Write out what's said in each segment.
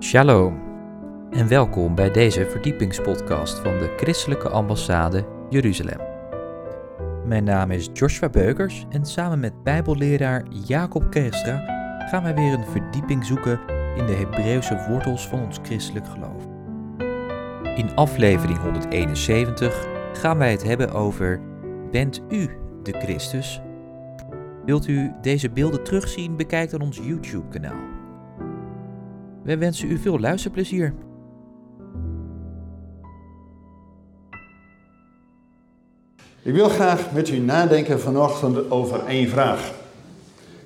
Shalom en welkom bij deze verdiepingspodcast van de Christelijke Ambassade Jeruzalem. Mijn naam is Joshua Beukers en samen met Bijbelleraar Jacob Kerstra gaan wij weer een verdieping zoeken in de Hebreeuwse wortels van ons christelijk geloof. In aflevering 171 gaan wij het hebben over Bent u de Christus? Wilt u deze beelden terugzien? Bekijk dan ons YouTube-kanaal. Wij wensen u veel luisterplezier. Ik wil graag met u nadenken vanochtend over één vraag.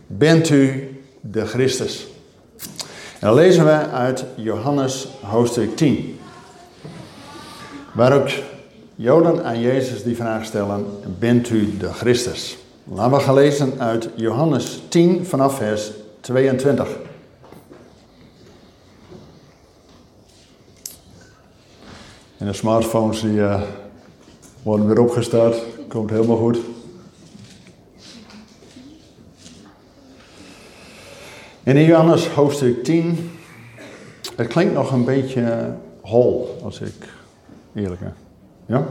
Bent u de Christus? En dan lezen we uit Johannes hoofdstuk 10. Waar ook Joden aan Jezus die vraag stellen: Bent u de Christus? Laten we gaan lezen uit Johannes 10 vanaf vers 22. En de smartphones die uh, worden weer opgestart. Komt helemaal goed. In Johannes hoofdstuk 10, het klinkt nog een beetje hol, als ik eerlijk ben. Ja?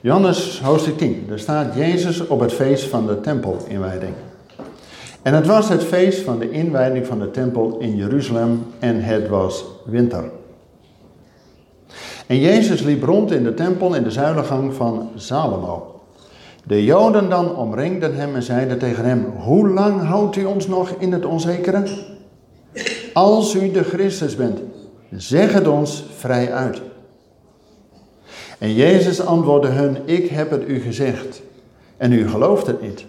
Johannes hoofdstuk 10, daar staat Jezus op het feest van de tempelinwijding. En het was het feest van de inwijding van de tempel in Jeruzalem en het was winter. En Jezus liep rond in de tempel in de zuilengang van Salomo. De Joden dan omringden hem en zeiden tegen hem: Hoe lang houdt u ons nog in het onzekere? Als u de Christus bent, zeg het ons vrij uit. En Jezus antwoordde hun: Ik heb het u gezegd, en u gelooft het niet.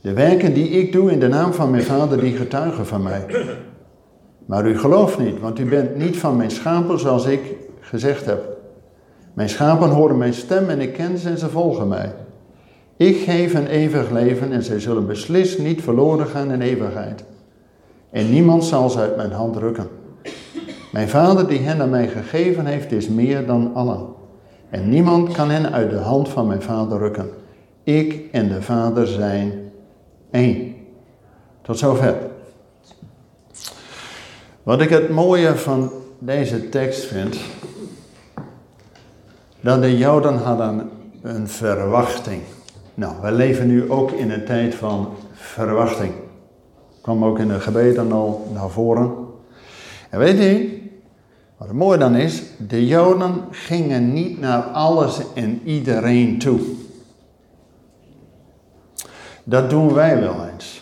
De werken die ik doe in de naam van mijn Vader, die getuigen van mij. Maar u gelooft niet, want u bent niet van mijn schapen zoals ik gezegd heb. Mijn schapen horen mijn stem en ik ken ze en ze volgen mij. Ik geef een eeuwig leven en zij zullen beslist niet verloren gaan in eeuwigheid. En niemand zal ze uit mijn hand rukken. Mijn vader die hen aan mij gegeven heeft is meer dan allen. En niemand kan hen uit de hand van mijn vader rukken. Ik en de vader zijn één. Tot zover. Wat ik het mooie van deze tekst vind, dat de Joden hadden een verwachting. Nou, wij leven nu ook in een tijd van verwachting. Kwam ook in de gebeden al naar voren. En weet u, wat het mooie dan is, de Joden gingen niet naar alles en iedereen toe. Dat doen wij wel eens.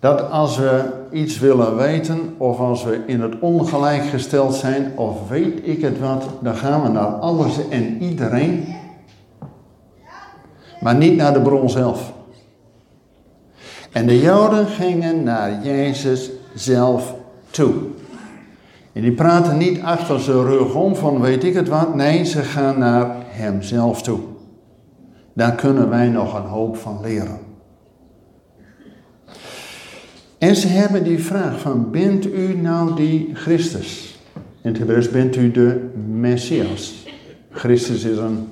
Dat als we iets willen weten, of als we in het ongelijk gesteld zijn, of weet ik het wat, dan gaan we naar alles en iedereen, maar niet naar de bron zelf. En de Joden gingen naar Jezus zelf toe. En die praten niet achter zijn rug om van weet ik het wat, nee, ze gaan naar Hemzelf toe. Daar kunnen wij nog een hoop van leren. En ze hebben die vraag van, bent u nou die Christus? In het Hebreeuws bent u de Messias. Christus is een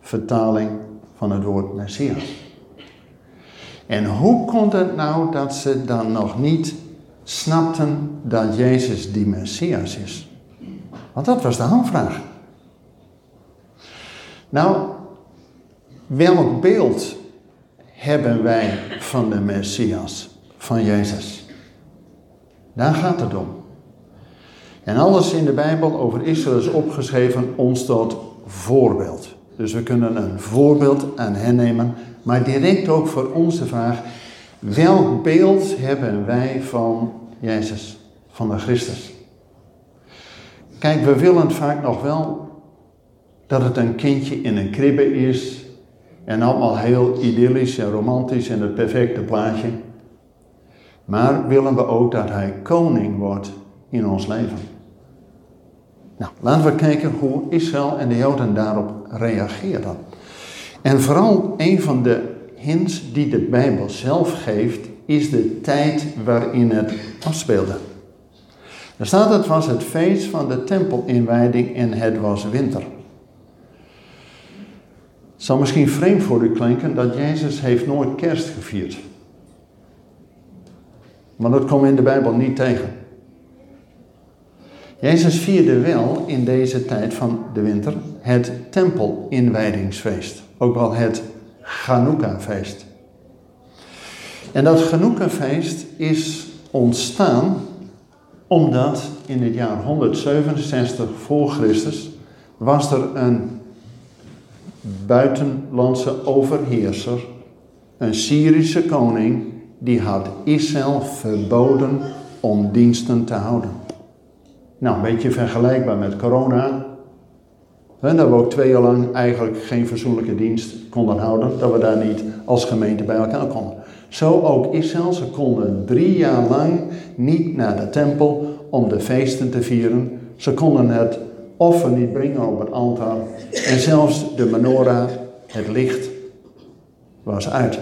vertaling van het woord Messias. En hoe komt het nou dat ze dan nog niet snapten dat Jezus die Messias is? Want dat was de handvraag. Nou, welk beeld hebben wij van de Messias? Van Jezus. Daar gaat het om. En alles in de Bijbel over Israël is opgeschreven ons tot voorbeeld. Dus we kunnen een voorbeeld aan hen nemen, maar direct ook voor ons de vraag: welk beeld hebben wij van Jezus, van de Christus? Kijk, we willen vaak nog wel dat het een kindje in een kribbe is en allemaal heel idyllisch en romantisch en het perfecte plaatje. Maar willen we ook dat Hij koning wordt in ons leven? Nou, laten we kijken hoe Israël en de Joden daarop reageerden. En vooral een van de hints die de Bijbel zelf geeft, is de tijd waarin het afspeelde. Er staat het was het feest van de tempelinwijding en het was winter. Het zal misschien vreemd voor u klinken dat Jezus heeft nooit kerst gevierd. Maar dat komen we in de Bijbel niet tegen. Jezus vierde wel in deze tijd van de winter het tempelinwijdingsfeest. Ook wel het Chanukka-feest. En dat Chanukka-feest is ontstaan omdat in het jaar 167 voor Christus was er een buitenlandse overheerser, een Syrische koning, die had Israël verboden om diensten te houden. Nou, een beetje vergelijkbaar met corona. Dat we ook twee jaar lang eigenlijk geen fatsoenlijke dienst konden houden, dat we daar niet als gemeente bij elkaar konden. Zo ook Israël, ze konden drie jaar lang niet naar de tempel om de feesten te vieren. Ze konden het offer niet brengen op het altaar. En zelfs de menorah, het licht, was uit.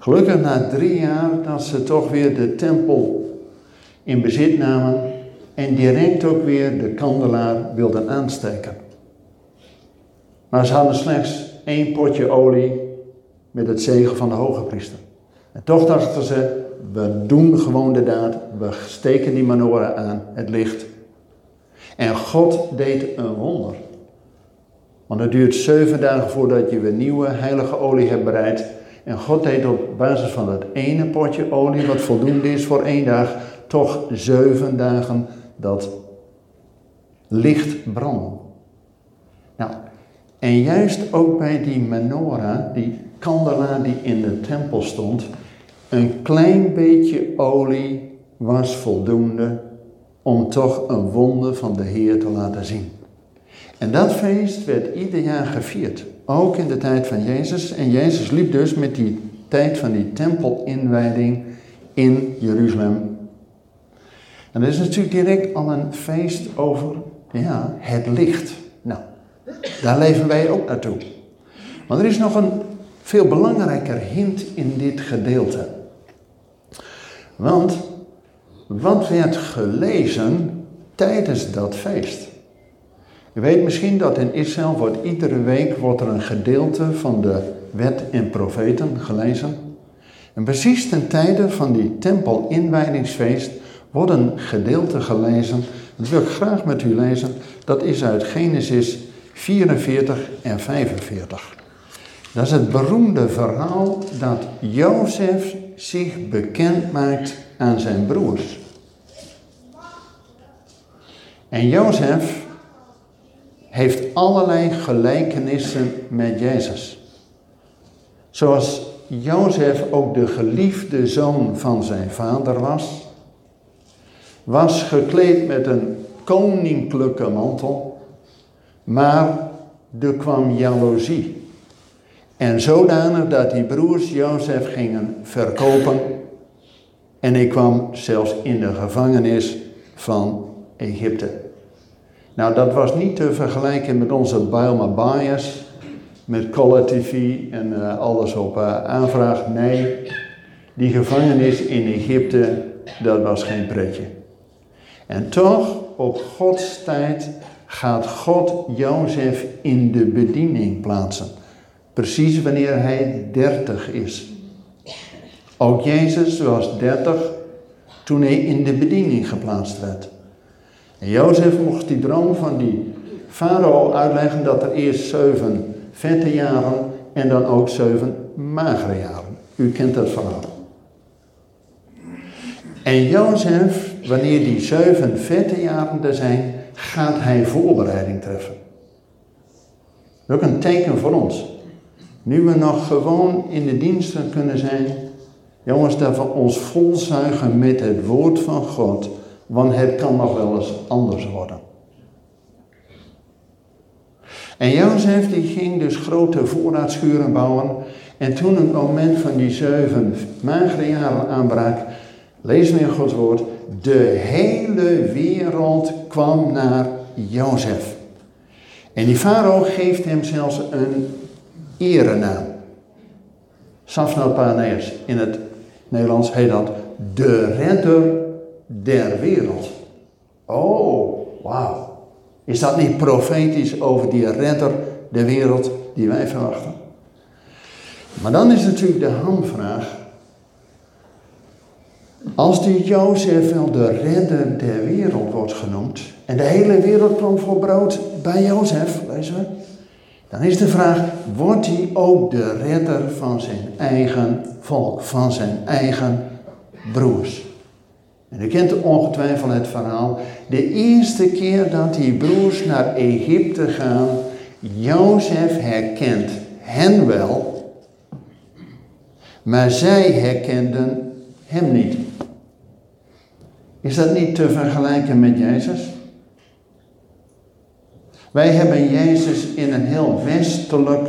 Gelukkig na drie jaar dat ze toch weer de tempel in bezit namen en direct ook weer de kandelaar wilden aansteken. Maar ze hadden slechts één potje olie met het zegen van de hoge priester. En toch dachten ze, we doen gewoon de daad, we steken die menorah aan, het licht. En God deed een wonder. Want het duurt zeven dagen voordat je weer nieuwe heilige olie hebt bereid. En God deed op basis van dat ene potje olie, wat voldoende is voor één dag, toch zeven dagen dat licht branden. Nou, en juist ook bij die menorah, die kandelaar die in de tempel stond, een klein beetje olie was voldoende om toch een wonder van de Heer te laten zien. En dat feest werd ieder jaar gevierd, ook in de tijd van Jezus. En Jezus liep dus met die tijd van die tempelinwijding in Jeruzalem. En dat is natuurlijk direct al een feest over ja, het licht. Nou, daar leven wij ook naartoe. Maar er is nog een veel belangrijker hint in dit gedeelte. Want wat werd gelezen tijdens dat feest? Je weet misschien dat in Israël wordt iedere week wordt er een gedeelte van de wet en profeten gelezen. En precies ten tijde van die tempelinwijdingsfeest wordt een gedeelte gelezen. Dat wil ik graag met u lezen. Dat is uit Genesis 44 en 45. Dat is het beroemde verhaal dat Jozef zich bekend maakt aan zijn broers. En Jozef heeft allerlei gelijkenissen met Jezus. Zoals Jozef ook de geliefde zoon van zijn vader was, was gekleed met een koninklijke mantel, maar er kwam jaloezie. En zodanig dat die broers Jozef gingen verkopen en hij kwam zelfs in de gevangenis van Egypte. Nou, dat was niet te vergelijken met onze Bijlma Bias, met Color TV en uh, alles op uh, aanvraag. Nee, die gevangenis in Egypte, dat was geen pretje. En toch, op Gods tijd, gaat God Jozef in de bediening plaatsen. Precies wanneer hij 30 is. Ook Jezus was 30 toen hij in de bediening geplaatst werd. En Jozef mocht die droom van die farao uitleggen dat er eerst zeven vette jaren en dan ook zeven magere jaren. U kent dat verhaal. En Jozef, wanneer die zeven vette jaren er zijn, gaat hij voorbereiding treffen. Dat is ook een teken voor ons. Nu we nog gewoon in de diensten kunnen zijn, jongens, dat we ons volzuigen met het woord van God, want het kan nog wel eens anders worden. En Jozef die ging dus grote voorraadschuren bouwen. En toen het moment van die zeven magere jaren aanbrak, lezen we in Gods woord, de hele wereld kwam naar Jozef. En die farao geeft hem zelfs een erenaam. Safnat Paneas. In het Nederlands heet dat de redder der wereld. Oh, wauw. Is dat niet profetisch over die redder der wereld die wij verwachten? Maar dan is natuurlijk de hamvraag. Als die Jozef wel de redder der wereld wordt genoemd, en de hele wereld kwam voor brood bij Jozef, lezen we, dan is de vraag, wordt hij ook de redder van zijn eigen volk, van zijn eigen broers? En u kent ongetwijfeld het verhaal. De eerste keer dat die broers naar Egypte gaan, Jozef herkent hen wel, maar zij herkenden hem niet. Is dat niet te vergelijken met Jezus? Wij hebben Jezus in een heel westelijk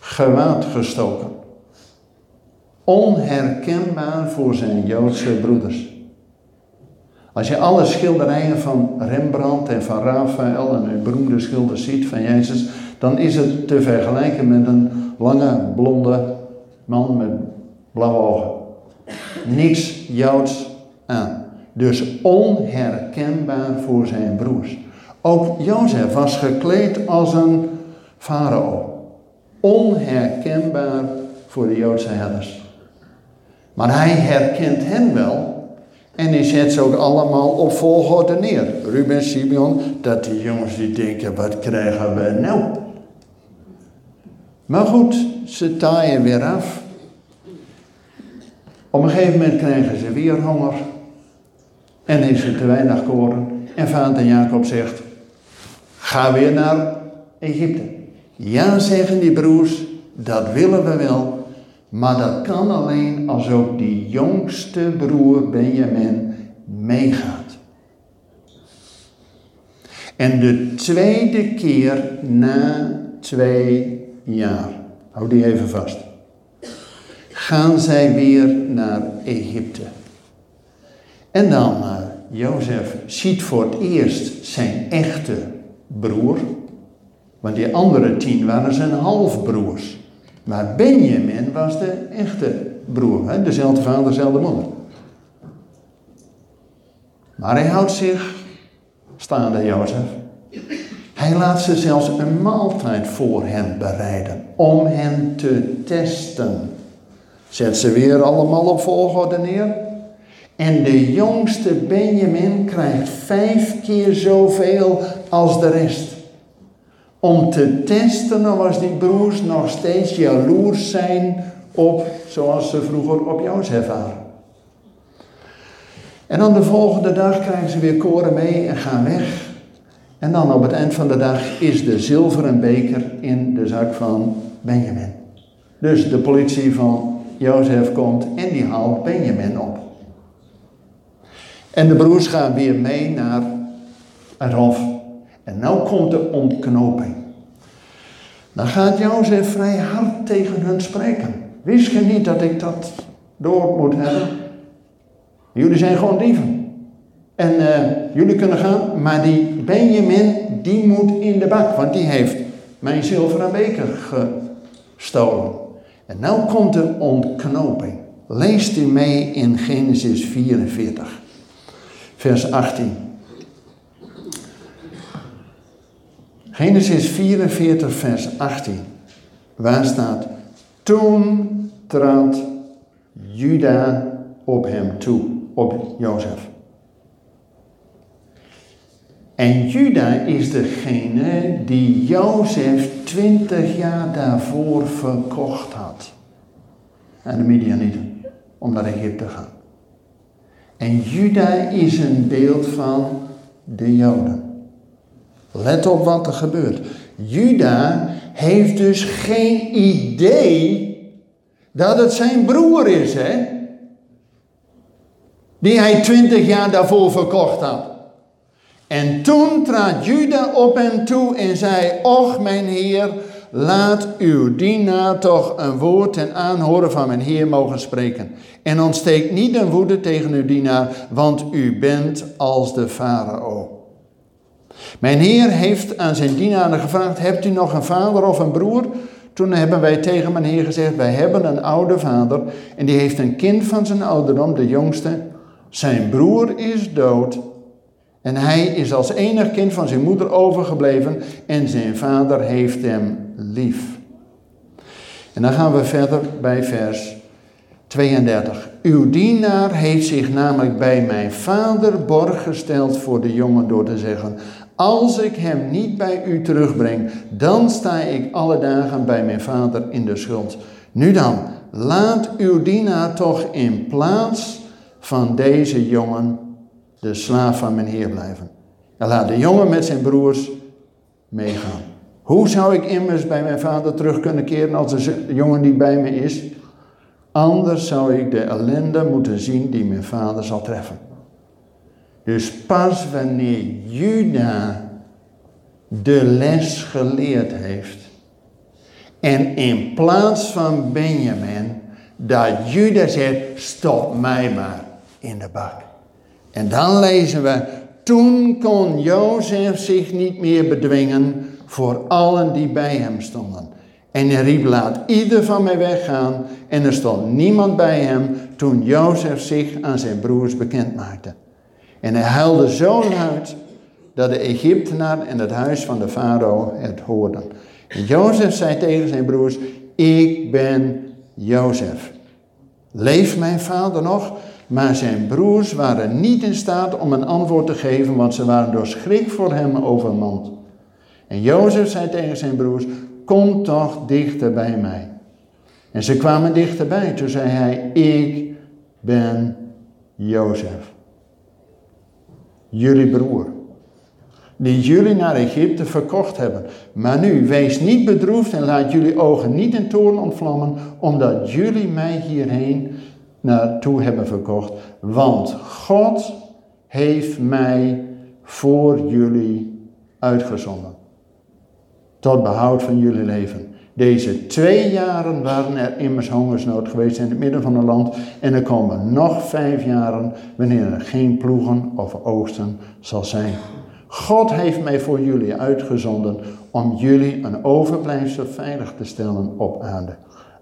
gewaad gestoken. Onherkenbaar voor zijn Joodse broeders. Als je alle schilderijen van Rembrandt en van Raphaël en de beroemde schilders ziet van Jezus, dan is het te vergelijken met een lange blonde man met blauwe ogen. Niks Joods aan. Dus onherkenbaar voor zijn broers. Ook Jozef was gekleed als een farao. Onherkenbaar voor de Joodse herders. Maar hij herkent hen wel en hij zet ze ook allemaal op volgorde neer. Ruben, Simeon, dat die jongens die denken, wat krijgen we nou? Maar goed, ze taaien weer af. Op een gegeven moment krijgen ze weer honger. En is er te weinig koren. En vader Jacob zegt, ga weer naar Egypte. Ja, zeggen die broers, dat willen we wel. Maar dat kan alleen als ook die jongste broer Benjamin meegaat. En de tweede keer na twee jaar, hou die even vast, gaan zij weer naar Egypte. En dan uh, Jozef ziet voor het eerst zijn echte broer, want die andere tien waren zijn halfbroers. Maar Benjamin was de echte broer, hè? dezelfde vader, dezelfde moeder. Maar hij houdt zich staande, Jozef. Hij laat ze zelfs een maaltijd voor hen bereiden, om hen te testen. Zet ze weer allemaal op volgorde neer. En de jongste Benjamin krijgt vijf keer zoveel als de rest om te testen of die broers nog steeds jaloers zijn op, zoals ze vroeger op Jozef waren. En dan de volgende dag krijgen ze weer koren mee en gaan weg. En dan op het eind van de dag is de zilveren beker in de zak van Benjamin. Dus de politie van Jozef komt en die haalt Benjamin op. En de broers gaan weer mee naar het hof en nu komt de ontknoping. Dan gaat Jozef vrij hard tegen hen spreken. Wist je niet dat ik dat door moet hebben? Jullie zijn gewoon dieven. En uh, jullie kunnen gaan, maar die Benjamin, die moet in de bak, want die heeft mijn zilveren beker gestolen. En nu komt de ontknoping. Leest u mee in Genesis 44, vers 18. Genesis 44, vers 18. Waar staat: Toen trad Juda op hem toe, op Jozef. En Juda is degene die Jozef twintig jaar daarvoor verkocht had. Aan de Midianieten, om naar Egypte te gaan. En Juda is een beeld van de Joden. Let op wat er gebeurt. Juda heeft dus geen idee dat het zijn broer is, hè? Die hij twintig jaar daarvoor verkocht had. En toen trad Juda op hem toe en zei: Och, mijn heer, laat uw dienaar toch een woord ten aanhoren van mijn heer mogen spreken. En ontsteek niet een woede tegen uw dienaar, want u bent als de farao. Mijn heer heeft aan zijn dienaren gevraagd: Hebt u nog een vader of een broer? Toen hebben wij tegen mijn heer gezegd: Wij hebben een oude vader en die heeft een kind van zijn ouderdom, de jongste. Zijn broer is dood en hij is als enig kind van zijn moeder overgebleven en zijn vader heeft hem lief. En dan gaan we verder bij vers 32. Uw dienaar heeft zich namelijk bij mijn vader borg gesteld voor de jongen door te zeggen: Als ik hem niet bij u terugbreng, dan sta ik alle dagen bij mijn vader in de schuld. Nu dan, laat uw dienaar toch in plaats van deze jongen de slaaf van mijn heer blijven. En laat de jongen met zijn broers meegaan. Hoe zou ik immers bij mijn vader terug kunnen keren als de jongen niet bij me is? Anders zou ik de ellende moeten zien die mijn vader zal treffen. Dus pas wanneer Juda de les geleerd heeft en in plaats van Benjamin dat Juda zegt, stop mij maar in de bak. En dan lezen we, toen kon Jozef zich niet meer bedwingen voor allen die bij hem stonden. En hij riep, laat ieder van mij weggaan. En er stond niemand bij hem toen Jozef zich aan zijn broers bekend maakte. En hij huilde zo luid dat de Egyptenaar en het huis van de farao het hoorden. En Jozef zei tegen zijn broers, ik ben Jozef. Leeft mijn vader nog? Maar zijn broers waren niet in staat om een antwoord te geven, want ze waren door schrik voor hem overmand. En Jozef zei tegen zijn broers, kom toch dichter bij mij. En ze kwamen dichterbij. Toen zei hij, ik ben Jozef. Jullie broer. Die jullie naar Egypte verkocht hebben. Maar nu, wees niet bedroefd en laat jullie ogen niet in toorn ontvlammen, omdat jullie mij hierheen naartoe hebben verkocht. Want God heeft mij voor jullie uitgezonden tot behoud van jullie leven. Deze twee jaren waren er immers hongersnood geweest in het midden van het land en er komen nog vijf jaren wanneer er geen ploegen of oogsten zal zijn. God heeft mij voor jullie uitgezonden om jullie een overblijfsel veilig te stellen op aarde.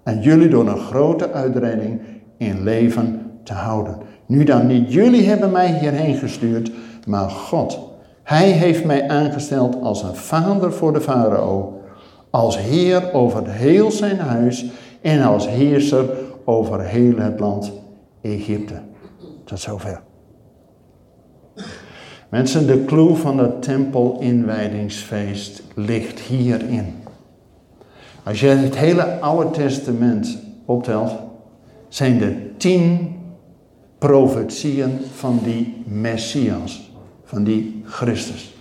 En jullie door een grote uitredding in leven te houden. Nu dan, niet jullie hebben mij hierheen gestuurd, maar God hij heeft mij aangesteld als een vader voor de farao, als heer over heel zijn huis en als heerser over heel het land Egypte. Tot zover. Mensen, de clue van het tempelinwijdingsfeest ligt hierin. Als je het hele Oude Testament optelt, zijn er tien profetieën van die Messias van die Christus.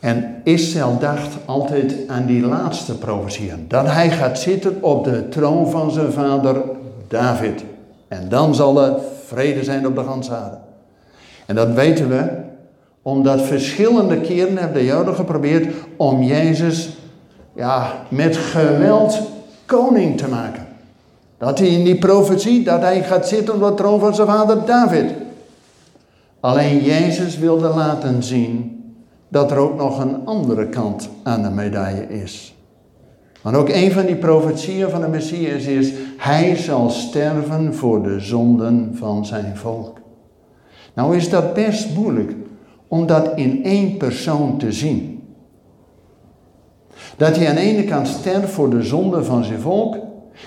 En Israël dacht altijd aan die laatste profetie. Dat hij gaat zitten op de troon van zijn vader David. En dan zal er vrede zijn op de gansaarde. En dat weten we omdat verschillende keren hebben de Joden geprobeerd om Jezus ja, met geweld koning te maken. Dat hij in die profetie, dat hij gaat zitten op de troon van zijn vader David. Alleen Jezus wilde laten zien dat er ook nog een andere kant aan de medaille is. Want ook een van die profetieën van de Messias is, hij zal sterven voor de zonden van zijn volk. Nou is dat best moeilijk om dat in één persoon te zien. Dat hij aan de ene kant sterft voor de zonden van zijn volk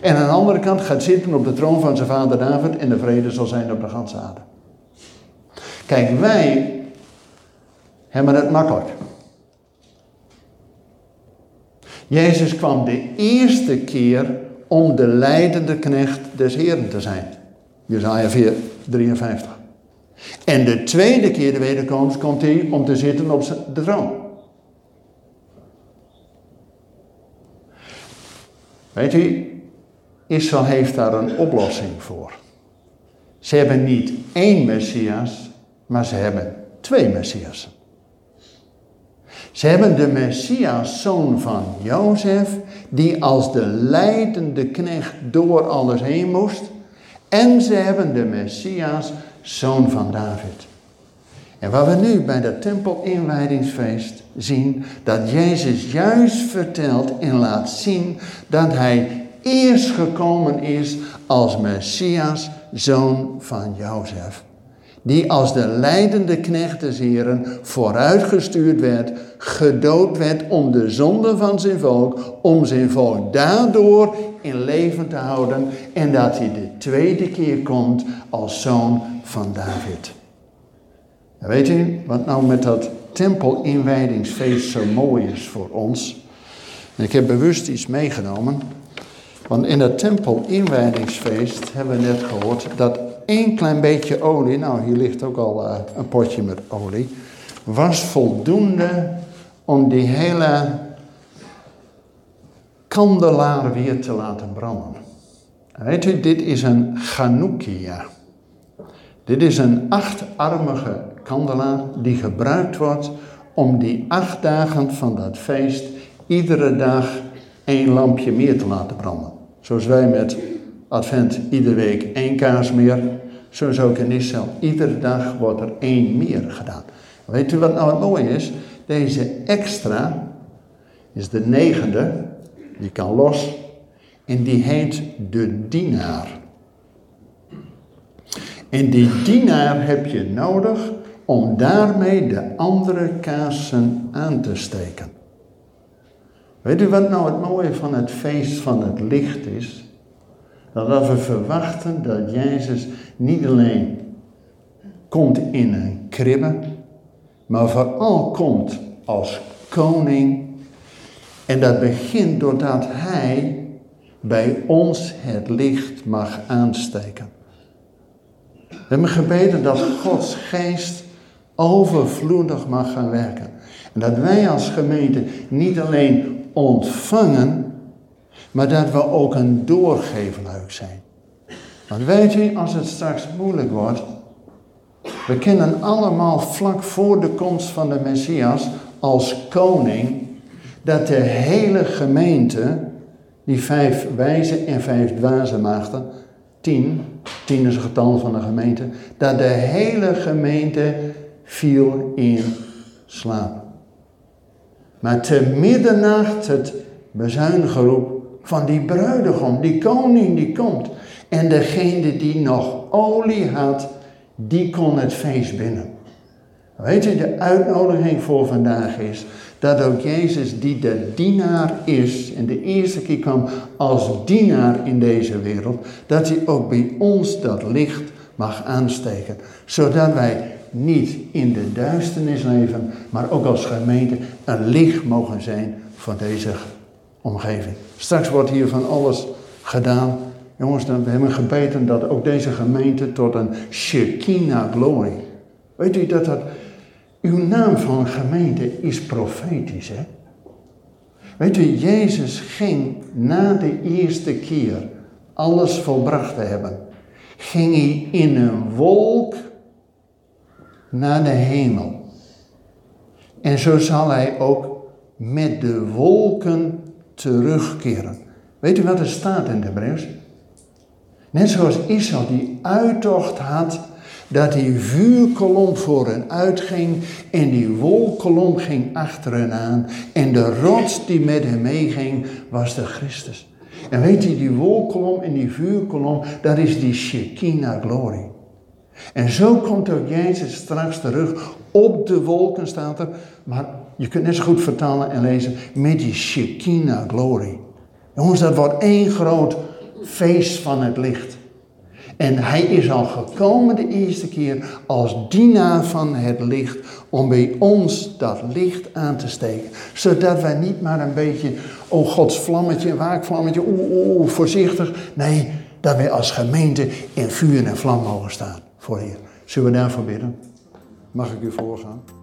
en aan de andere kant gaat zitten op de troon van zijn vader David en de vrede zal zijn op de ganse aarde. Kijk, wij hebben het makkelijk. Jezus kwam de eerste keer om de leidende knecht des Heren te zijn. Jezaja 4, 53. En de tweede keer de wederkomst komt hij om te zitten op de troon. Weet u, Israël heeft daar een oplossing voor. Ze hebben niet één Messias, maar ze hebben twee Messiasen. Ze hebben de Messias, zoon van Jozef, die als de leidende knecht door alles heen moest. En ze hebben de Messias, zoon van David. En wat we nu bij dat tempelinwijdingsfeest zien, dat Jezus juist vertelt en laat zien dat hij eerst gekomen is als Messias, zoon van Jozef. Die als de leidende knecht des Heren vooruitgestuurd werd, gedood werd om de zonde van zijn volk, om zijn volk daardoor in leven te houden en dat hij de tweede keer komt als zoon van David. Weet u wat nou met dat tempelinwijdingsfeest zo mooi is voor ons? En ik heb bewust iets meegenomen. Want in dat tempelinwijdingsfeest hebben we net gehoord dat één klein beetje olie, nou hier ligt ook al uh, een potje met olie, was voldoende om die hele kandelaar weer te laten branden. En weet u, dit is een Chanukia. Dit is een achtarmige kandelaar die gebruikt wordt om die acht dagen van dat feest iedere dag één lampje meer te laten branden. Zoals wij met Advent iedere week één kaars meer, zo is ook in Israël. Iedere dag wordt er één meer gedaan. Weet u wat nou het mooie is? Deze extra is de negende, die kan los, en die heet de dienaar. En die dienaar heb je nodig om daarmee de andere kaarsen aan te steken. Weet u wat nou het mooie van het feest van het licht is? Dat we verwachten dat Jezus niet alleen komt in een kribbe, maar vooral komt als koning. En dat begint doordat Hij bij ons het licht mag aansteken. We hebben gebeden dat Gods geest overvloedig mag gaan werken. En dat wij als gemeente niet alleen ontvangen, maar dat we ook een doorgeefluik zijn. Want weet u, als het straks moeilijk wordt, we kennen allemaal vlak voor de komst van de Messias als koning, dat de hele gemeente, die vijf wijze en vijf dwaze maagden, tien, tien is het getal van de gemeente, dat de hele gemeente viel in slaap. Maar te middernacht het bezuingeroep van die bruidegom, die koning die komt. En degene die nog olie had, die kon het feest binnen. Weet je, de uitnodiging voor vandaag is dat ook Jezus, die de dienaar is, en de eerste keer kwam als dienaar in deze wereld, dat hij ook bij ons dat licht mag aansteken. Zodat wij niet in de duisternis leven, maar ook als gemeente een licht mogen zijn voor deze omgeving. Straks wordt hier van alles gedaan. Jongens, we hebben gebeten dat ook deze gemeente tot een Shekinah glory. Weet u dat dat. Uw naam van gemeente is profetisch, hè? Weet u, Jezus ging na de eerste keer alles volbracht te hebben. Ging hij in een wolk naar de hemel. En zo zal hij ook met de wolken terugkeren. Weet u wat er staat in de Hebreeuws? Net zoals Israël die uittocht had, dat die vuurkolom voor hen uitging en die wolkolom ging achter hen aan. En de rots die met hem meeging was de Christus. En weet je, die wolkolom en die vuurkolom, dat is die Shekinah glorie. En zo komt ook Jezus straks terug. Op de wolken staat maar je kunt net zo goed vertalen en lezen, met die Shekinah glory. Jongens, dat wordt één groot feest van het licht. En hij is al gekomen de eerste keer als dienaar van het licht om bij ons dat licht aan te steken. Zodat wij niet maar een beetje, oh Gods vlammetje, waakvlammetje, oeh, voorzichtig. Nee, dat wij als gemeente in vuur en vlam mogen staan voor Heer. Zullen we daarvoor bidden? Mag ik u voorgaan?